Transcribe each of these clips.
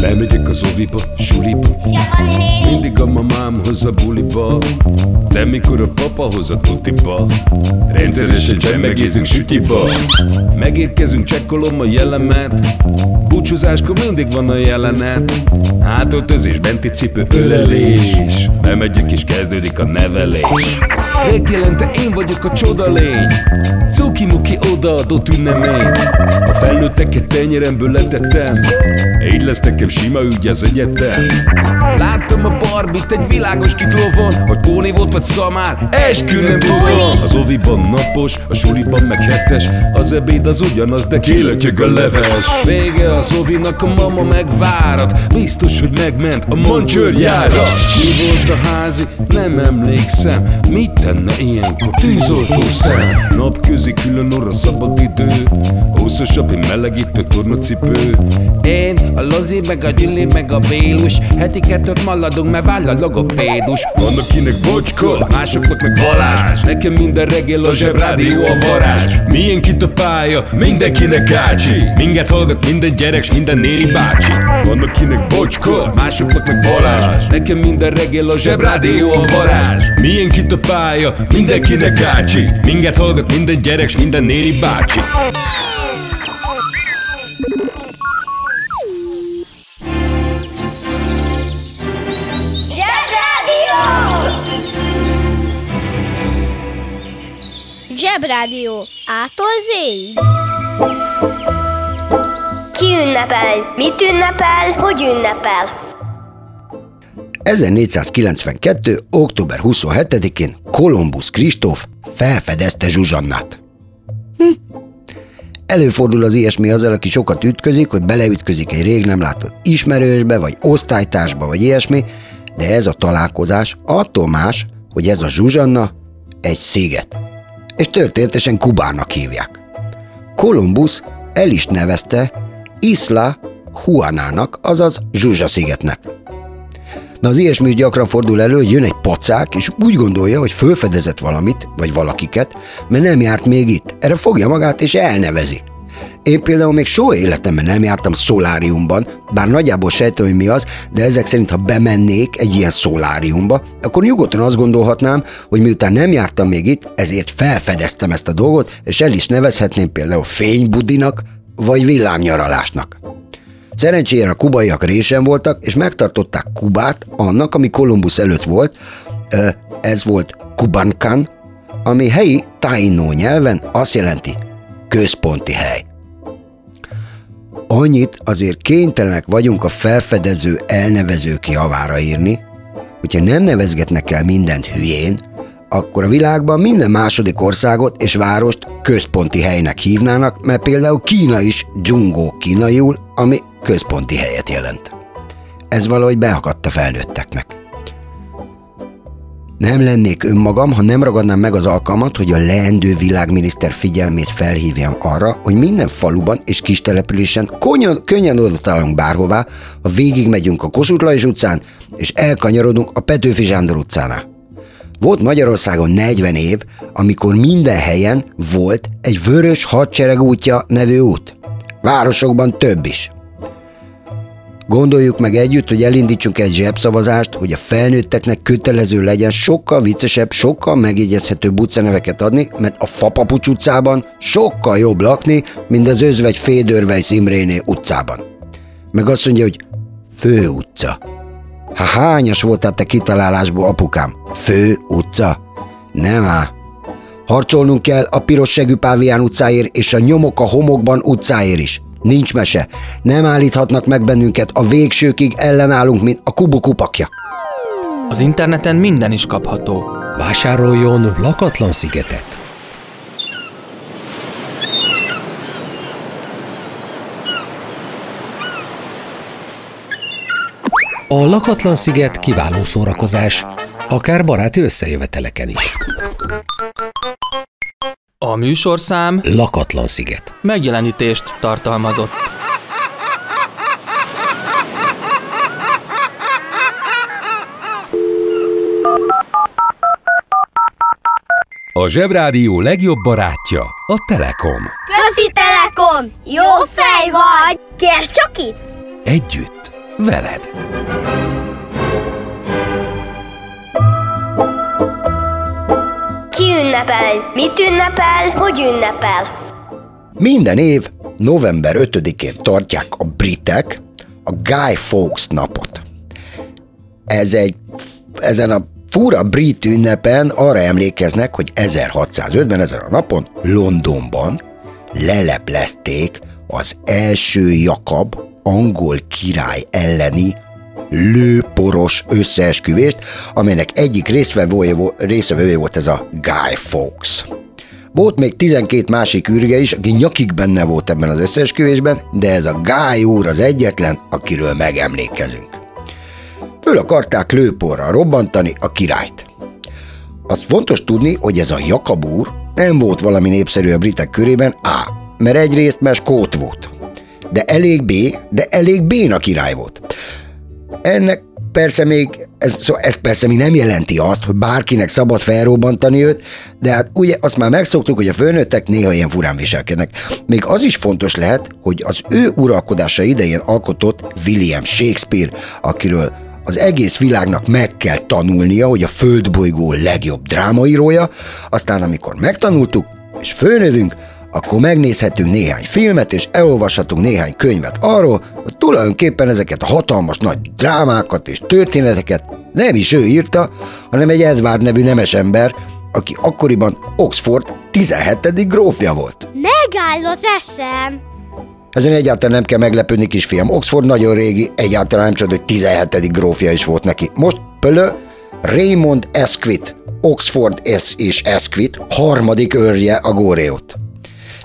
Bemegyek az oviba, suliba. Mindig a mamám hoz a buliba. De mikor a papa hoz a tutiba Rendszeresen csemmegézünk sütiba. Megérkezünk, csekkolom a jellemet. Búcsúzáskor mindig van a jelenet. Hátöltözés, benti cipő, ölelés. Bemegyek és kezdődik a nevelés. Megjelente én vagyok a csoda lény. Cuki-muki odaadott ünnemény felnőtteket tenyeremből letettem. Így lesz nekem sima ügy az egyetem. Láttam a barbit egy világos kiklovon Hogy Póni volt vagy szamár, eskü nem tudom. Az oviban napos, a suliban meg hetes Az ebéd az ugyanaz, de kilötyög a leves. Vége az ovinak, a mama megvárat Biztos, hogy megment a mancsőrjára. Mi volt a házi? Nem emlékszem. Mit tenne ilyenkor? Tűzoltó szem? Napközi külön orra szabad idő Húszosabb, melegítő tornacipő. Én, a Lozi, meg a Gyüli, meg a Bélus Heti kettőt maladunk, mert váll a logopédus. Van akinek bocska, másoknak meg Balázs. Nekem minden reggel a zsebrádió a varázs. Milyen itt a pálya, mindenkinek gácsi Minket hallgat minden gyerek, s minden néri bácsi. Van akinek bocska, másoknak meg Balázs. Nekem minden reggel a zsebrádió a varázs. Milyen itt a pálya, mindenkinek gácsi Minket hallgat minden gyerek, s minden néri bácsi Zsebrádió. Ától. Ki ünnepel? Mit ünnepel? Hogy ünnepel? 1492. október 27-én Kolumbusz Kristóf felfedezte Zsuzsannát. Hm. Előfordul az ilyesmi azzal, aki sokat ütközik, hogy beleütközik egy rég nem látott ismerősbe, vagy osztálytársba, vagy ilyesmi, de ez a találkozás attól más, hogy ez a Zsuzsanna egy sziget. És történetesen Kubának hívják. Kolumbusz el is nevezte Isla Juanának, azaz Zsuzsa-szigetnek. Na az ilyesmi is gyakran fordul elő, hogy jön egy pacák, és úgy gondolja, hogy fölfedezett valamit, vagy valakiket, mert nem járt még itt. Erre fogja magát, és elnevezi. Én például még soha életemben nem jártam szoláriumban, bár nagyjából sejtem, hogy mi az, de ezek szerint, ha bemennék egy ilyen szoláriumba, akkor nyugodtan azt gondolhatnám, hogy miután nem jártam még itt, ezért felfedeztem ezt a dolgot, és el is nevezhetném például fénybudinak, vagy villámnyaralásnak. Szerencsére a kubaiak résen voltak, és megtartották Kubát annak, ami Kolumbusz előtt volt, ez volt Kubankan, ami helyi tainó nyelven azt jelenti központi hely. Annyit azért kénytelenek vagyunk a felfedező elnevezők javára írni, hogyha nem nevezgetnek el mindent hülyén, akkor a világban minden második országot és várost központi helynek hívnának, mert például Kína is dzsungó kínaiul, ami központi helyet jelent. Ez valahogy beakadt a felnőtteknek. Nem lennék önmagam, ha nem ragadnám meg az alkalmat, hogy a leendő világminiszter figyelmét felhívjam arra, hogy minden faluban és kis településen könnyen, könnyen oda találunk bárhová, ha végigmegyünk a Kossuth Lajos utcán, és elkanyarodunk a Petőfi Zsándor utcánál. Volt Magyarországon 40 év, amikor minden helyen volt egy vörös hadsereg útja nevű út. Városokban több is. Gondoljuk meg együtt, hogy elindítsunk egy zsebszavazást, hogy a felnőtteknek kötelező legyen sokkal viccesebb, sokkal megjegyezhetőbb utcaneveket adni, mert a Fapapucs utcában sokkal jobb lakni, mint az Özvegy Fédörvej Imréné utcában. Meg azt mondja, hogy Fő utca. Ha hányas voltál te kitalálásból, apukám? Fő utca? Nem á. Harcolnunk kell a piros segű Pávián utcáért és a nyomok a homokban utcáért is. Nincs mese. Nem állíthatnak meg bennünket, a végsőkig ellenállunk, mint a kubukupakja. Az interneten minden is kapható. Vásároljon lakatlan szigetet. A lakatlan sziget kiváló szórakozás, akár baráti összejöveteleken is. A műsorszám Lakatlan sziget. megjelenítést tartalmazott. A Zsebrádió legjobb barátja a Telekom. Közi Telekom! Jó fej vagy! Kérd csak itt! Együtt, veled. Ki ünnepel? Mit ünnepel? Hogy ünnepel? Minden év november 5-én tartják a britek a Guy Fawkes napot. Ez egy, ezen a fura brit ünnepen arra emlékeznek, hogy 1605-ben ezen a napon Londonban leleplezték az első Jakab angol király elleni lőporos összeesküvést, amelynek egyik részvevője, vo- részvevője volt ez a Guy Fawkes. Volt még 12 másik űrge is, aki nyakig benne volt ebben az összeesküvésben, de ez a Guy úr az egyetlen, akiről megemlékezünk. Föl akarták lőporral robbantani a királyt. Azt fontos tudni, hogy ez a Jakab úr nem volt valami népszerű a britek körében, A. Mert egyrészt mert skót volt. De elég B, de elég béna király volt. Ennek persze még, ez, szóval ez persze még nem jelenti azt, hogy bárkinek szabad felrobbantani őt, de hát ugye azt már megszoktuk, hogy a főnőttek néha ilyen furán viselkednek. Még az is fontos lehet, hogy az ő uralkodása idején alkotott William Shakespeare, akiről az egész világnak meg kell tanulnia, hogy a földbolygó legjobb drámaírója, aztán amikor megtanultuk, és főnövünk, akkor megnézhetünk néhány filmet, és elolvashatunk néhány könyvet arról, hogy tulajdonképpen ezeket a hatalmas nagy drámákat és történeteket nem is ő írta, hanem egy Edward nevű nemes ember, aki akkoriban Oxford 17. grófja volt. Megáll az eszem! Ezen egyáltalán nem kell meglepődni, kisfiam. Oxford nagyon régi, egyáltalán nem csoda, hogy 17. grófja is volt neki. Most pölö Raymond Esquith, Oxford S és Esquith, harmadik őrje a Góreót.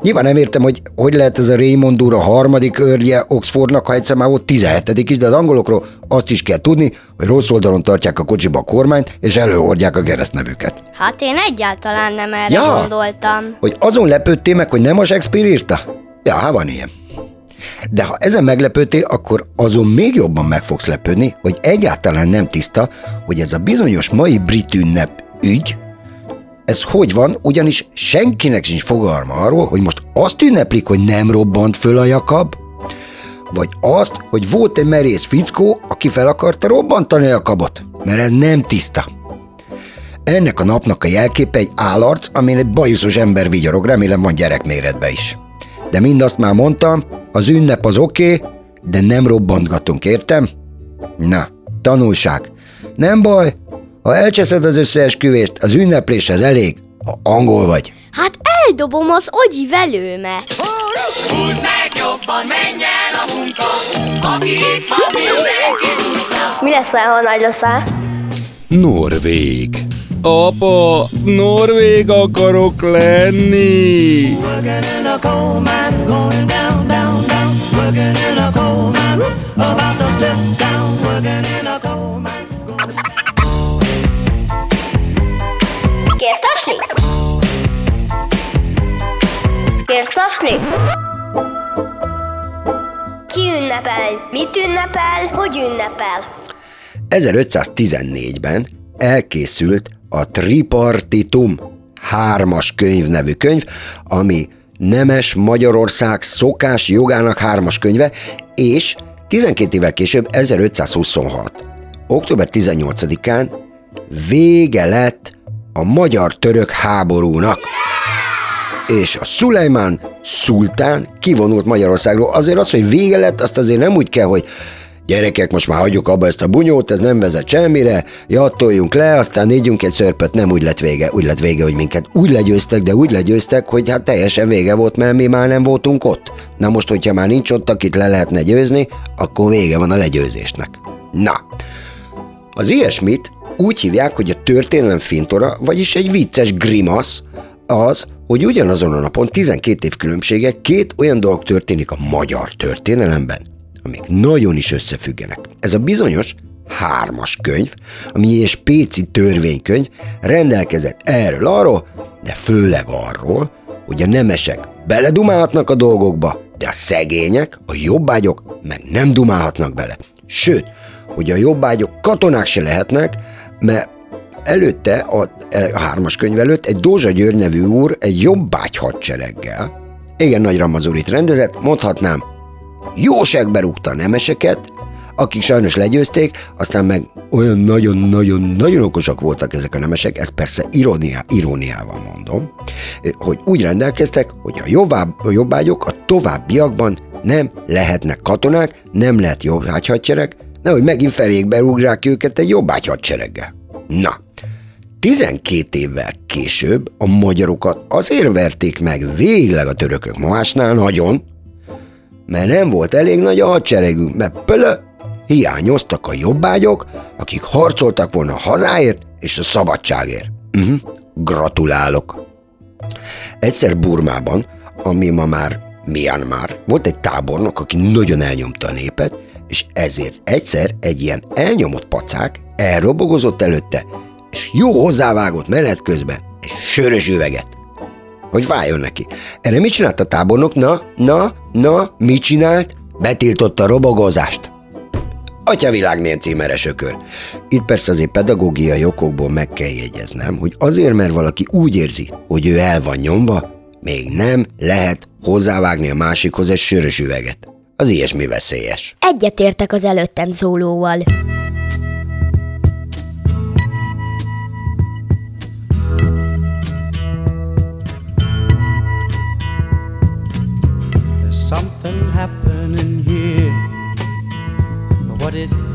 Nyilván nem értem, hogy hogy lehet ez a Raymond úr a harmadik őrje Oxfordnak, ha egyszer már volt 17. is, de az angolokról azt is kell tudni, hogy rossz oldalon tartják a kocsiba a kormányt, és előhordják a keresztnevüket. Hát én egyáltalán nem erre Ja. gondoltam. Hogy azon lepődtél meg, hogy nem a Shakespeare írta? Ja, hát van ilyen. De ha ezen meglepődtél, akkor azon még jobban meg fogsz lepődni, hogy egyáltalán nem tiszta, hogy ez a bizonyos mai brit ünnep ügy, ez hogy van, ugyanis senkinek sincs fogalma arról, hogy most azt ünneplik, hogy nem robbant föl a Jakab, vagy azt, hogy volt egy merész fickó, aki fel akarta robbantani a Jakabot, mert ez nem tiszta. Ennek a napnak a jelképe egy állarc, amin egy bajuszos ember vigyorog, remélem van gyerekméretbe is. De mindazt már mondtam, az ünnep az oké, okay, de nem robbantgatunk, értem? Na, tanulság. Nem baj, ha elcseszed az összeesküvést, az ünnepléshez elég, ha angol vagy. Hát eldobom az ogyi velőmet. Húzd meg jobban, menj el a munka, aki itt van, mindenki húzza. Mi leszel, ha nagy leszel? Norvég. Apa, Norvég akarok lenni. Working in a coal mine, about to step down. Working in a coal Tasni? Ki ünnepel? Mit ünnepel? Hogy ünnepel? 1514-ben elkészült a Tripartitum hármas könyv nevű könyv, ami Nemes Magyarország szokás jogának hármas könyve, és 12 évvel később, 1526. október 18-án vége lett a magyar-török háborúnak és a Szulejmán szultán kivonult Magyarországról. Azért az, hogy vége lett, azt azért nem úgy kell, hogy gyerekek, most már hagyjuk abba ezt a bunyót, ez nem vezet semmire, jattoljunk le, aztán négyünk egy szörpöt, nem úgy lett vége, úgy lett vége, hogy minket úgy legyőztek, de úgy legyőztek, hogy hát teljesen vége volt, mert mi már nem voltunk ott. Na most, hogyha már nincs ott, akit le lehetne győzni, akkor vége van a legyőzésnek. Na, az ilyesmit úgy hívják, hogy a történelem fintora, vagyis egy vicces grimasz, az, hogy ugyanazon a napon 12 év különbsége két olyan dolog történik a magyar történelemben, amik nagyon is összefüggenek. Ez a bizonyos hármas könyv, ami egy spéci törvénykönyv rendelkezett erről arról, de főleg arról, hogy a nemesek beledumálhatnak a dolgokba, de a szegények, a jobbágyok meg nem dumálhatnak bele. Sőt, hogy a jobbágyok katonák se lehetnek, mert előtte, a, a hármas könyv előtt egy Dózsa György nevű úr egy jobbágy hadsereggel, igen nagy ramazurit rendezett, mondhatnám, jóságbe rúgta a nemeseket, akik sajnos legyőzték, aztán meg olyan nagyon-nagyon-nagyon okosak voltak ezek a nemesek, ezt persze irónia, iróniával mondom, hogy úgy rendelkeztek, hogy a, jobbább, a jobbágyok a továbbiakban nem lehetnek katonák, nem lehet jobbágy nehogy megint felékbe rúgrák őket egy jobbágy hadsereggel. Na, 12 évvel később a magyarokat azért verték meg végleg a törökök másnál nagyon, mert nem volt elég nagy a hadseregünk, mert pölö, hiányoztak a jobbágyok, akik harcoltak volna a hazáért és a szabadságért. Uh-huh. Gratulálok! Egyszer Burmában, ami ma már Myanmar, volt egy tábornok, aki nagyon elnyomta a népet, és ezért egyszer egy ilyen elnyomott pacák elrobogozott előtte, és jó hozzávágott menet közben egy sörös üveget. Hogy váljon neki. Erre mit csinált a tábornok? Na, na, na, mit csinált? Betiltotta a robogozást. Atyavilág milyen címeres ökör. Itt persze azért pedagógiai okokból meg kell jegyeznem, hogy azért, mert valaki úgy érzi, hogy ő el van nyomva, még nem lehet hozzávágni a másikhoz egy sörös üveget. Az ilyesmi veszélyes. Egyetértek az előttem szólóval.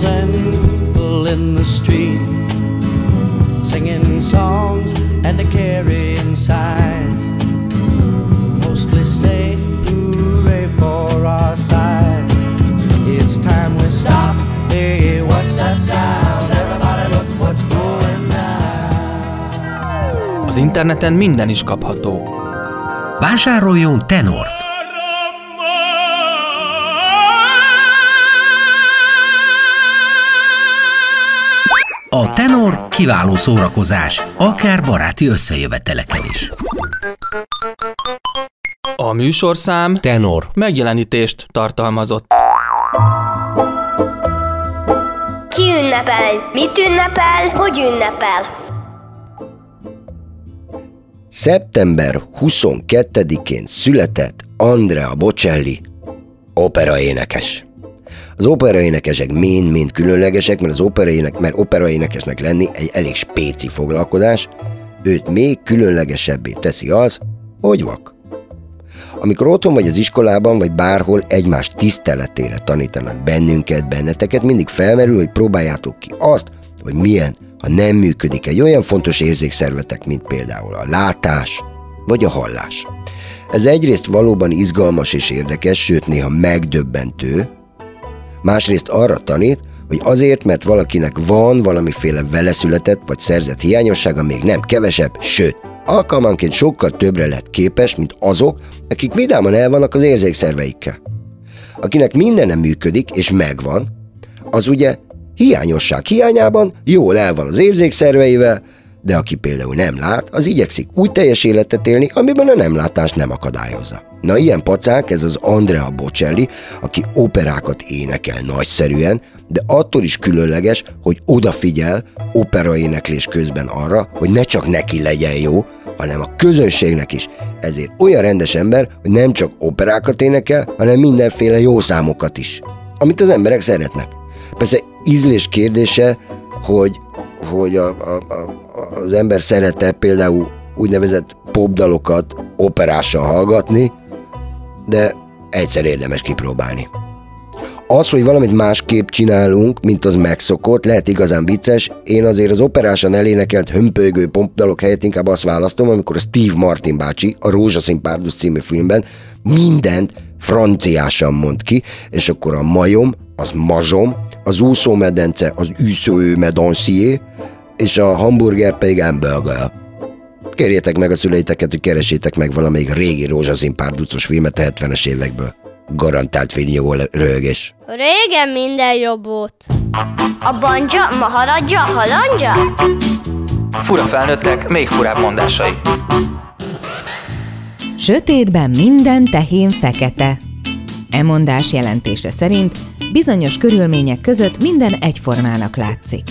people in the street singing songs and a carrying signs. Mostly say hooray for our side. It's time we stop. Hey, what's that sound? Everybody look what's going down. Az interneten minden is kapható. Vásároljon tenort! Kiváló szórakozás, akár baráti összejöveteleken is. A műsorszám Tenor. megjelenítést tartalmazott. Ki ünnepel? Mit ünnepel? Hogy ünnepel? Szeptember 22-én született Andrea Bocelli, operaénekes. Az operaénekesek mind-mind különlegesek, mert az operaének, mert operaénekesnek lenni egy elég spéci foglalkozás, őt még különlegesebbé teszi az, hogy vak. Amikor otthon vagy az iskolában, vagy bárhol egymás tiszteletére tanítanak bennünket, benneteket, mindig felmerül, hogy próbáljátok ki azt, hogy milyen, ha nem működik egy olyan fontos érzékszervetek, mint például a látás vagy a hallás. Ez egyrészt valóban izgalmas és érdekes, sőt néha megdöbbentő, másrészt arra tanít, hogy azért, mert valakinek van valamiféle veleszületett vagy szerzett hiányossága, még nem kevesebb, sőt, alkalmanként sokkal többre lehet képes, mint azok, akik vidáman el vannak az érzékszerveikkel. Akinek minden nem működik és megvan, az ugye hiányosság hiányában jól el van az érzékszerveivel, de aki például nem lát, az igyekszik úgy teljes életet élni, amiben a nem látás nem akadályozza. Na ilyen pacák, ez az Andrea Bocelli, aki operákat énekel nagyszerűen, de attól is különleges, hogy odafigyel operaéneklés közben arra, hogy ne csak neki legyen jó, hanem a közönségnek is. Ezért olyan rendes ember, hogy nem csak operákat énekel, hanem mindenféle jó számokat is, amit az emberek szeretnek. Persze ízlés kérdése, hogy, hogy a, a, a, az ember szerette például úgynevezett popdalokat operással hallgatni, de egyszer érdemes kipróbálni. Az, hogy valamit másképp csinálunk, mint az megszokott, lehet igazán vicces. Én azért az operásan elénekelt hömpölygő popdalok helyett inkább azt választom, amikor a Steve Martin bácsi a Rózsaszín Párduc című filmben mindent franciásan mond ki, és akkor a majom, az mazsom, az úszómedence, az üsző medancier, és a hamburger pedig hamburger. Kérjétek meg a szüleiteket, hogy keresétek meg valamelyik régi rózsaszín párducos filmet a 70-es évekből. Garantált fényjogó röhögés. Régen minden jobb volt. A banja, maharadja, halandja? Fura felnőttek, még furább mondásai. Sötétben minden tehén fekete. E mondás jelentése szerint bizonyos körülmények között minden egyformának látszik.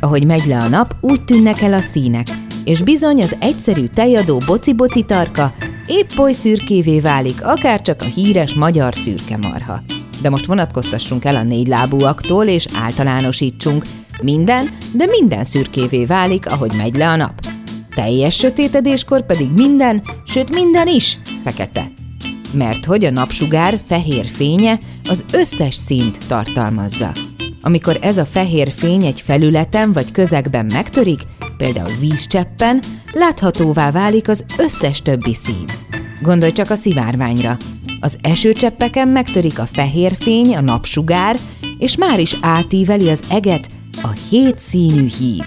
Ahogy megy le a nap, úgy tűnnek el a színek, és bizony az egyszerű tejadó boci-boci tarka épp oly szürkévé válik, akár csak a híres magyar szürke marha. De most vonatkoztassunk el a négy lábúaktól, és általánosítsunk. Minden, de minden szürkévé válik, ahogy megy le a nap. Teljes sötétedéskor pedig minden, sőt minden is fekete. Mert hogy a napsugár fehér fénye az összes színt tartalmazza. Amikor ez a fehér fény egy felületen vagy közegben megtörik, például vízcseppen, láthatóvá válik az összes többi szín. Gondolj csak a szivárványra. Az esőcseppeken megtörik a fehér fény, a napsugár, és már is átíveli az eget a hét színű híd.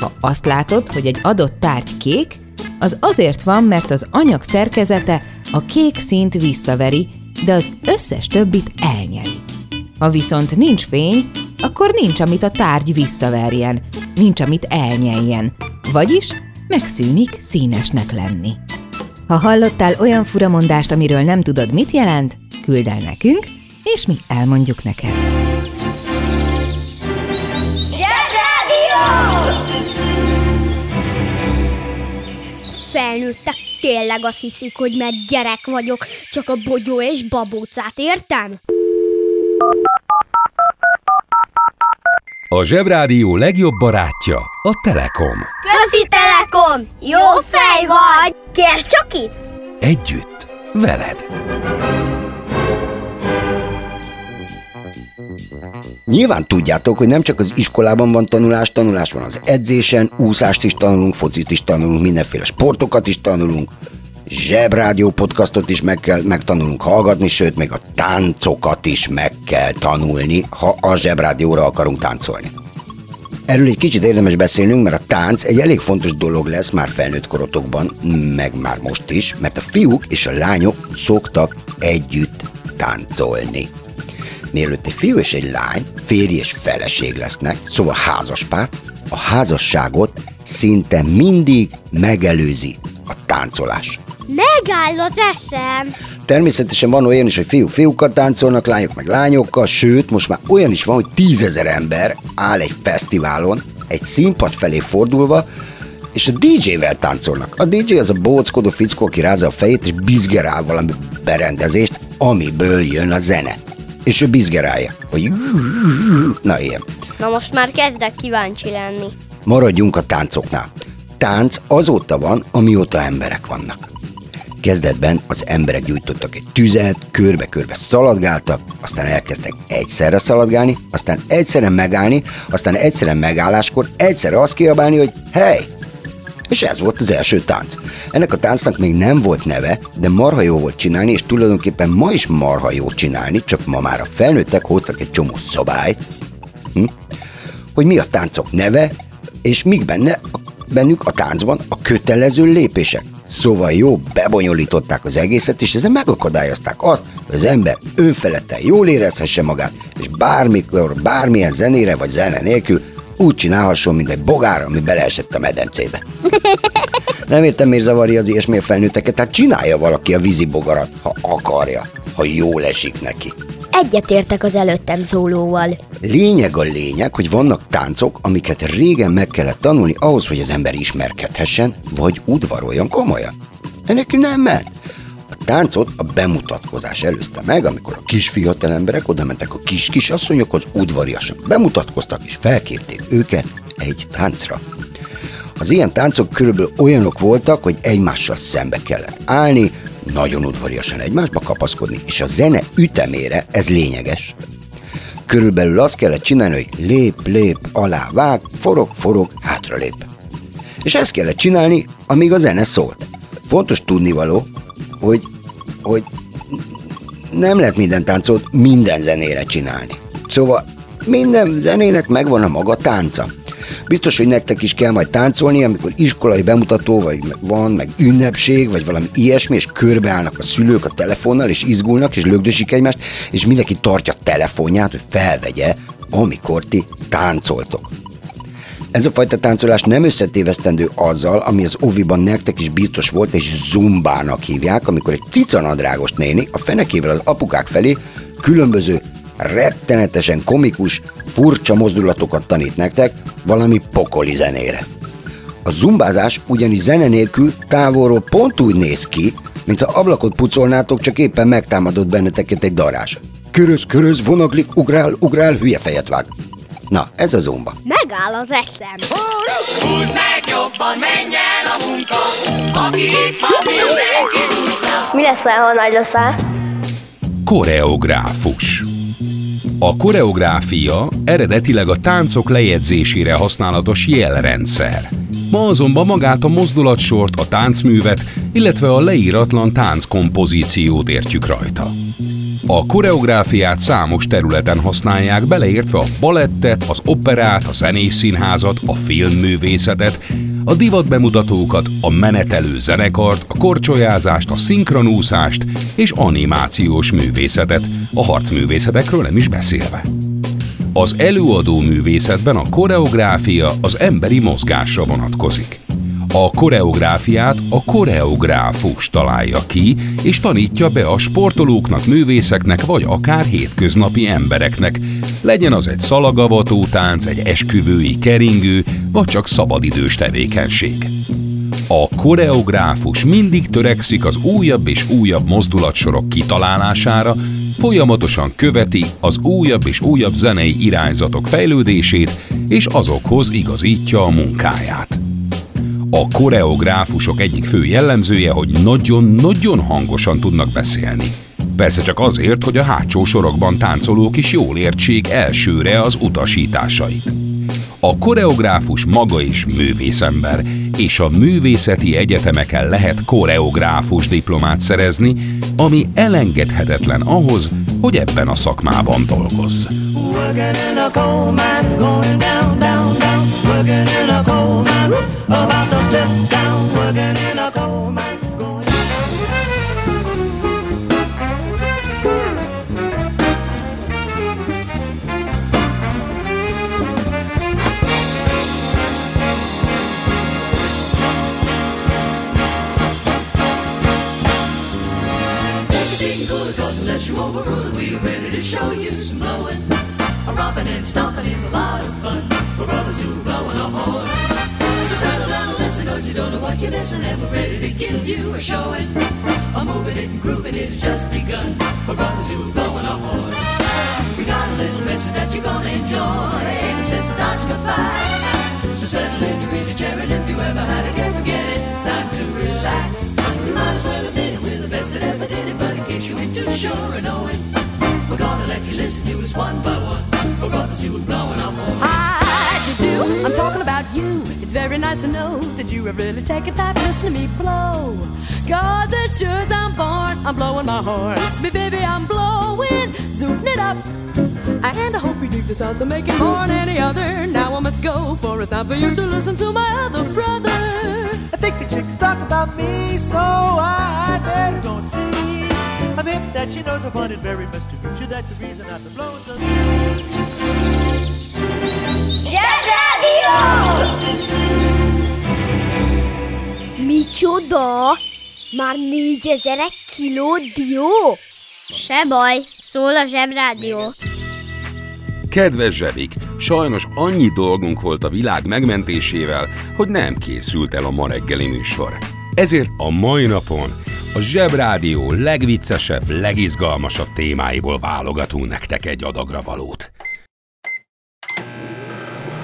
Ha azt látod, hogy egy adott tárgy kék, az azért van, mert az anyag szerkezete a kék színt visszaveri, de az összes többit elnyeli. Ha viszont nincs fény, akkor nincs, amit a tárgy visszaverjen, nincs, amit elnyeljen, vagyis megszűnik színesnek lenni. Ha hallottál olyan furamondást, amiről nem tudod, mit jelent, küld el nekünk, és mi elmondjuk neked. Felnőttek tényleg azt hiszik, hogy mert gyerek vagyok, csak a bogyó és babócát értem? A Zsebrádió legjobb barátja a Telekom. Közi Telekom! Jó fej vagy! Kérd csak itt! Együtt, veled. Nyilván tudjátok, hogy nem csak az iskolában van tanulás, tanulás van az edzésen, úszást is tanulunk, focit is tanulunk, mindenféle sportokat is tanulunk, zsebrádió podcastot is meg kell, megtanulunk hallgatni, sőt, még a táncokat is meg kell tanulni, ha a zsebrádióra akarunk táncolni. Erről egy kicsit érdemes beszélnünk, mert a tánc egy elég fontos dolog lesz már felnőtt korotokban, meg már most is, mert a fiúk és a lányok szoktak együtt táncolni. Mielőtt egy fiú és egy lány férj és feleség lesznek, szóval házaspár, a házasságot szinte mindig megelőzi a táncolás. Megáll az eszem! Természetesen van olyan is, hogy fiúk fiúkkal táncolnak, lányok meg lányokkal, sőt, most már olyan is van, hogy tízezer ember áll egy fesztiválon, egy színpad felé fordulva, és a DJ-vel táncolnak. A DJ az a bóckodó fickó, aki rázza a fejét, és bizgerál valami berendezést, amiből jön a zene. És ő bizgerálja, hogy na ilyen. Na most már kezdek kíváncsi lenni. Maradjunk a táncoknál. Tánc azóta van, amióta emberek vannak. Kezdetben az emberek gyújtottak egy tüzet, körbe-körbe szaladgáltak, aztán elkezdtek egyszerre szaladgálni, aztán egyszerre megállni, aztán egyszerre megálláskor egyszerre azt kiabálni, hogy hely! És ez volt az első tánc. Ennek a táncnak még nem volt neve, de marha jó volt csinálni, és tulajdonképpen ma is marha jó csinálni, csak ma már a felnőttek hoztak egy csomó szabályt, hm? hogy mi a táncok neve, és mik benne bennük a táncban a kötelező lépések. Szóval jó, bebonyolították az egészet, és ezzel megakadályozták azt, hogy az ember önfeledten jól érezhesse magát, és bármikor, bármilyen zenére vagy zene nélkül úgy csinálhasson, mint egy bogár, ami beleesett a medencébe. Nem értem, miért zavarja az ilyesmi a felnőtteket, tehát csinálja valaki a vízi bogarat, ha akarja, ha jól esik neki. Egyetértek az előttem szólóval. Lényeg a lényeg, hogy vannak táncok, amiket régen meg kellett tanulni ahhoz, hogy az ember ismerkedhessen, vagy udvaroljon komolyan. De neki nem ment. Táncot a bemutatkozás előzte meg, amikor a kis fiatal emberek oda mentek a kis kisasszonyokhoz, udvariasan bemutatkoztak és felkérték őket egy táncra. Az ilyen táncok körülbelül olyanok voltak, hogy egymással szembe kellett állni, nagyon udvariasan egymásba kapaszkodni, és a zene ütemére ez lényeges. Körülbelül azt kellett csinálni, hogy lép, lép, alá, vág, forog, forog, hátra lép. És ezt kellett csinálni, amíg a zene szólt. Fontos tudnivaló, hogy, hogy nem lehet minden táncot minden zenére csinálni. Szóval minden zenének megvan a maga tánca. Biztos, hogy nektek is kell majd táncolni, amikor iskolai bemutató, vagy van, meg ünnepség, vagy valami ilyesmi, és körbeállnak a szülők a telefonnal, és izgulnak, és lögdösik egymást, és mindenki tartja telefonját, hogy felvegye, amikor ti táncoltok. Ez a fajta táncolás nem összetévesztendő azzal, ami az oviban nektek is biztos volt, és zumbának hívják, amikor egy cicanadrágos néni a fenekével az apukák felé különböző rettenetesen komikus, furcsa mozdulatokat tanít nektek valami pokoli zenére. A zumbázás ugyanis zene nélkül távolról pont úgy néz ki, mint ha ablakot pucolnátok, csak éppen megtámadott benneteket egy darás. Köröz, köröz, vonaglik, ugrál, ugrál, hülye fejet vág. Na, ez a zumba. Megáll az eszem. Húzd meg jobban, menjen a munka, aki itt van, mindenki. Mi leszel, ha nagy leszel? Koreográfus A koreográfia eredetileg a táncok lejegyzésére használatos jelrendszer. Ma azonban magát a mozdulatsort, a táncművet, illetve a leíratlan tánckompozíciót értjük rajta. A koreográfiát számos területen használják, beleértve a balettet, az operát, a zenészínházat, a filmművészetet, a divatbemutatókat, a menetelő zenekart, a korcsolyázást, a szinkronúszást és animációs művészetet, a harcművészetekről nem is beszélve. Az előadó művészetben a koreográfia az emberi mozgásra vonatkozik. A koreográfiát a koreográfus találja ki, és tanítja be a sportolóknak, művészeknek, vagy akár hétköznapi embereknek. Legyen az egy szalagavató tánc, egy esküvői keringő, vagy csak szabadidős tevékenység. A koreográfus mindig törekszik az újabb és újabb mozdulatsorok kitalálására, folyamatosan követi az újabb és újabb zenei irányzatok fejlődését, és azokhoz igazítja a munkáját. A koreográfusok egyik fő jellemzője, hogy nagyon-nagyon hangosan tudnak beszélni. Persze csak azért, hogy a hátsó sorokban táncolók is jól értsék elsőre az utasításait. A koreográfus maga is művészember, és a művészeti egyetemeken lehet koreográfus diplomát szerezni, ami elengedhetetlen ahhoz, hogy ebben a szakmában dolgozz. Working in a coal mine, going down, down, down. Working in a coal mine, about to step down. Working in a coal mine, going Take a seat and cool it, cause you overrule it, we're ready to show you some blowing. A romping and stomping is a lot of fun for brothers who are blowing a horn. So settle down and listen, cause you don't know what you're missing, and we're ready to give you a showing. A moving and grooving it has just begun for brothers who are blowing a horn. We got a little message that you're gonna enjoy, ain't a sense of dodging a fight. So settle in your easy chair, and if you ever had a care, forget it, it's time to relax. You might as well admit it, we're the best that ever did it, but in case you ain't too sure of knowing, we're gonna let you listen to us one by one. Who are blowing our horn. How'd you do? I'm talking about you. It's very nice to know that you have really taken time to listen to me blow. Cause as sure as I'm born, I'm blowing my horn. Listen me, baby, I'm blowing, zooming it up. And I hope you dig the sounds I'm making more than any other. Now I must go, for it's time for you to listen to my other brother. I think the chick's talk about me, so I better go and see. I'm hip that she knows I find it very much to meet you. That's the reason I've been blowing so. Zsebrádió! Micsoda? Már négyezer egy kiló dió? Se baj, szól a Zsebrádió. Kedves zsebik, sajnos annyi dolgunk volt a világ megmentésével, hogy nem készült el a ma reggeli műsor. Ezért a mai napon a Zsebrádió legviccesebb, legizgalmasabb témáiból válogatunk nektek egy adagra valót.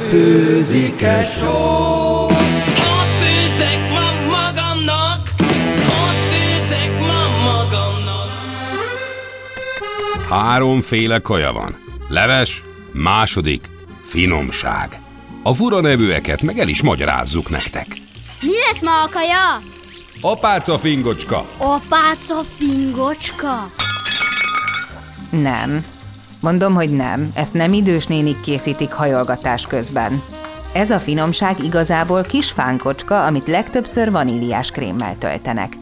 Főzik-e só? Ott főzek ma magamnak, ott főzek ma magamnak. Háromféle kaja van. Leves, második, finomság. A fura nevűeket meg el is magyarázzuk nektek. Mi lesz ma a kaja? Apáca fingocska, Apáca fingocska. Nem. Mondom, hogy nem. Ezt nem idős nénik készítik hajolgatás közben. Ez a finomság igazából kis fánkocska, amit legtöbbször vaníliás krémmel töltenek.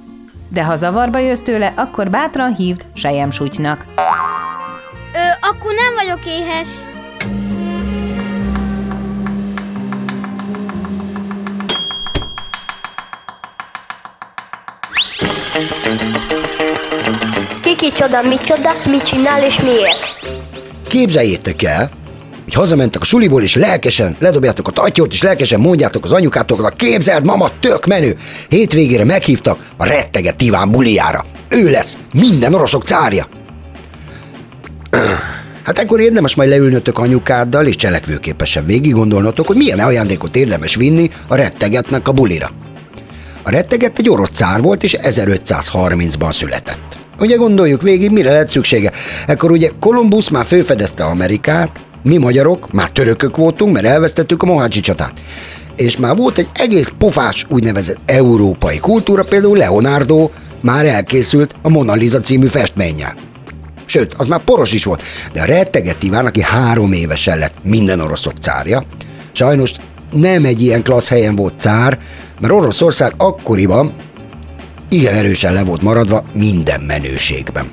De ha zavarba jössz tőle, akkor bátran hívd sejemsutynak. Ö, akkor nem vagyok éhes. Kiki csoda, micsoda, mit csinál és miért? Képzeljétek el, hogy hazamentek a suliból, és lelkesen ledobjátok a tatyót, és lelkesen mondjátok az anyukátoknak, képzeld, mama, tök menő! Hétvégére meghívtak a retteget Iván buliára. Ő lesz minden oroszok cárja. Hát ekkor érdemes majd leülnötök anyukáddal, és cselekvőképesen végig gondolnotok, hogy milyen ajándékot érdemes vinni a rettegetnek a bulira. A retteget egy orosz cár volt, és 1530-ban született. Ugye gondoljuk végig, mire lett szüksége? Ekkor ugye Kolumbusz már főfedezte Amerikát, mi magyarok már törökök voltunk, mert elvesztettük a Mohácsi csatát. És már volt egy egész pofás úgynevezett európai kultúra, például Leonardo már elkészült a Mona Lisa című festménnyel. Sőt, az már poros is volt, de a retteget Iván, aki három évesen lett minden oroszok cárja, sajnos nem egy ilyen klassz helyen volt cár, mert Oroszország akkoriban igen erősen le volt maradva minden menőségben.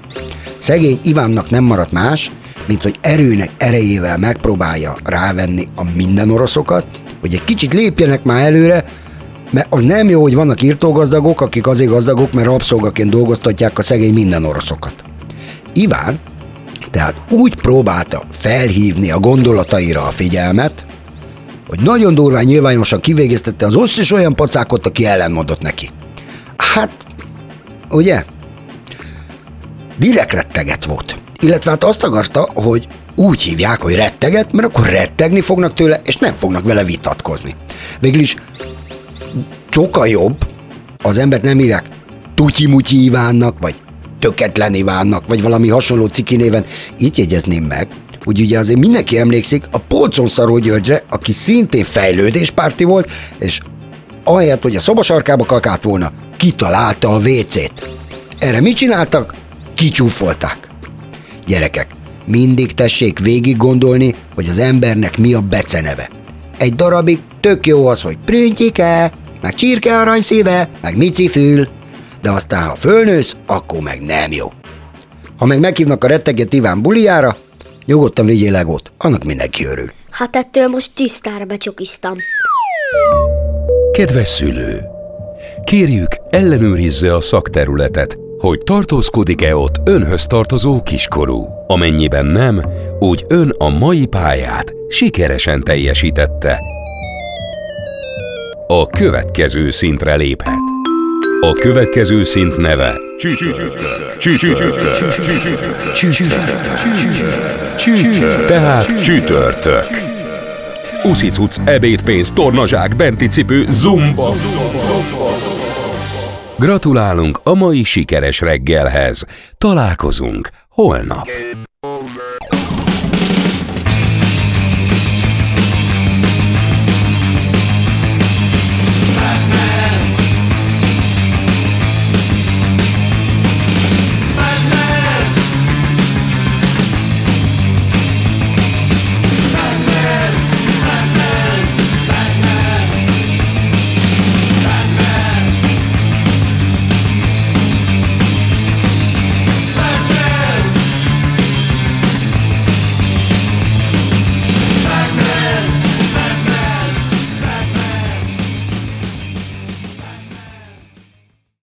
Szegény Ivánnak nem maradt más, mint hogy erőnek erejével megpróbálja rávenni a minden oroszokat, hogy egy kicsit lépjenek már előre, mert az nem jó, hogy vannak írtógazdagok, akik azért gazdagok, mert rabszolgaként dolgoztatják a szegény minden oroszokat. Iván tehát úgy próbálta felhívni a gondolataira a figyelmet, hogy nagyon durván nyilvánosan kivégeztette az összes olyan pacákot, aki ellenmondott neki. Hát, ugye? Direkt retteget volt. Illetve hát azt akarta, hogy úgy hívják, hogy retteget, mert akkor rettegni fognak tőle, és nem fognak vele vitatkozni. Végül is sokkal jobb, az embert nem hívják Tutyi-mutyi Ivánnak, vagy Töketlen Ivánnak, vagy valami hasonló ciki néven. Így jegyezném meg, hogy ugye azért mindenki emlékszik a Polcon Szaró Györgyre, aki szintén fejlődéspárti volt, és ahelyett, hogy a szobasarkába kakált volna, kitalálta a WC-t. Erre mit csináltak? Kicsúfolták. Gyerekek, mindig tessék végig gondolni, hogy az embernek mi a beceneve. Egy darabig tök jó az, hogy prüntyike, meg csirke aranyszíve, meg micifül, de aztán ha fölnősz, akkor meg nem jó. Ha meg meghívnak a retteget Iván buliára, nyugodtan vigyél legót, annak mindenki örül. Hát ettől most tisztára becsokiztam. Kedves szülő! Kérjük, ellenőrizze a szakterületet, hogy tartózkodik-e ott önhöz tartozó kiskorú. Amennyiben nem, úgy ön a mai pályát sikeresen teljesítette. A következő szintre léphet. A következő szint neve Csütörtök. Tehát csütörtök. Uszicuc, ebédpénz, tornazsák, benti cipő, zumba. Gratulálunk a mai sikeres reggelhez. Találkozunk holnap.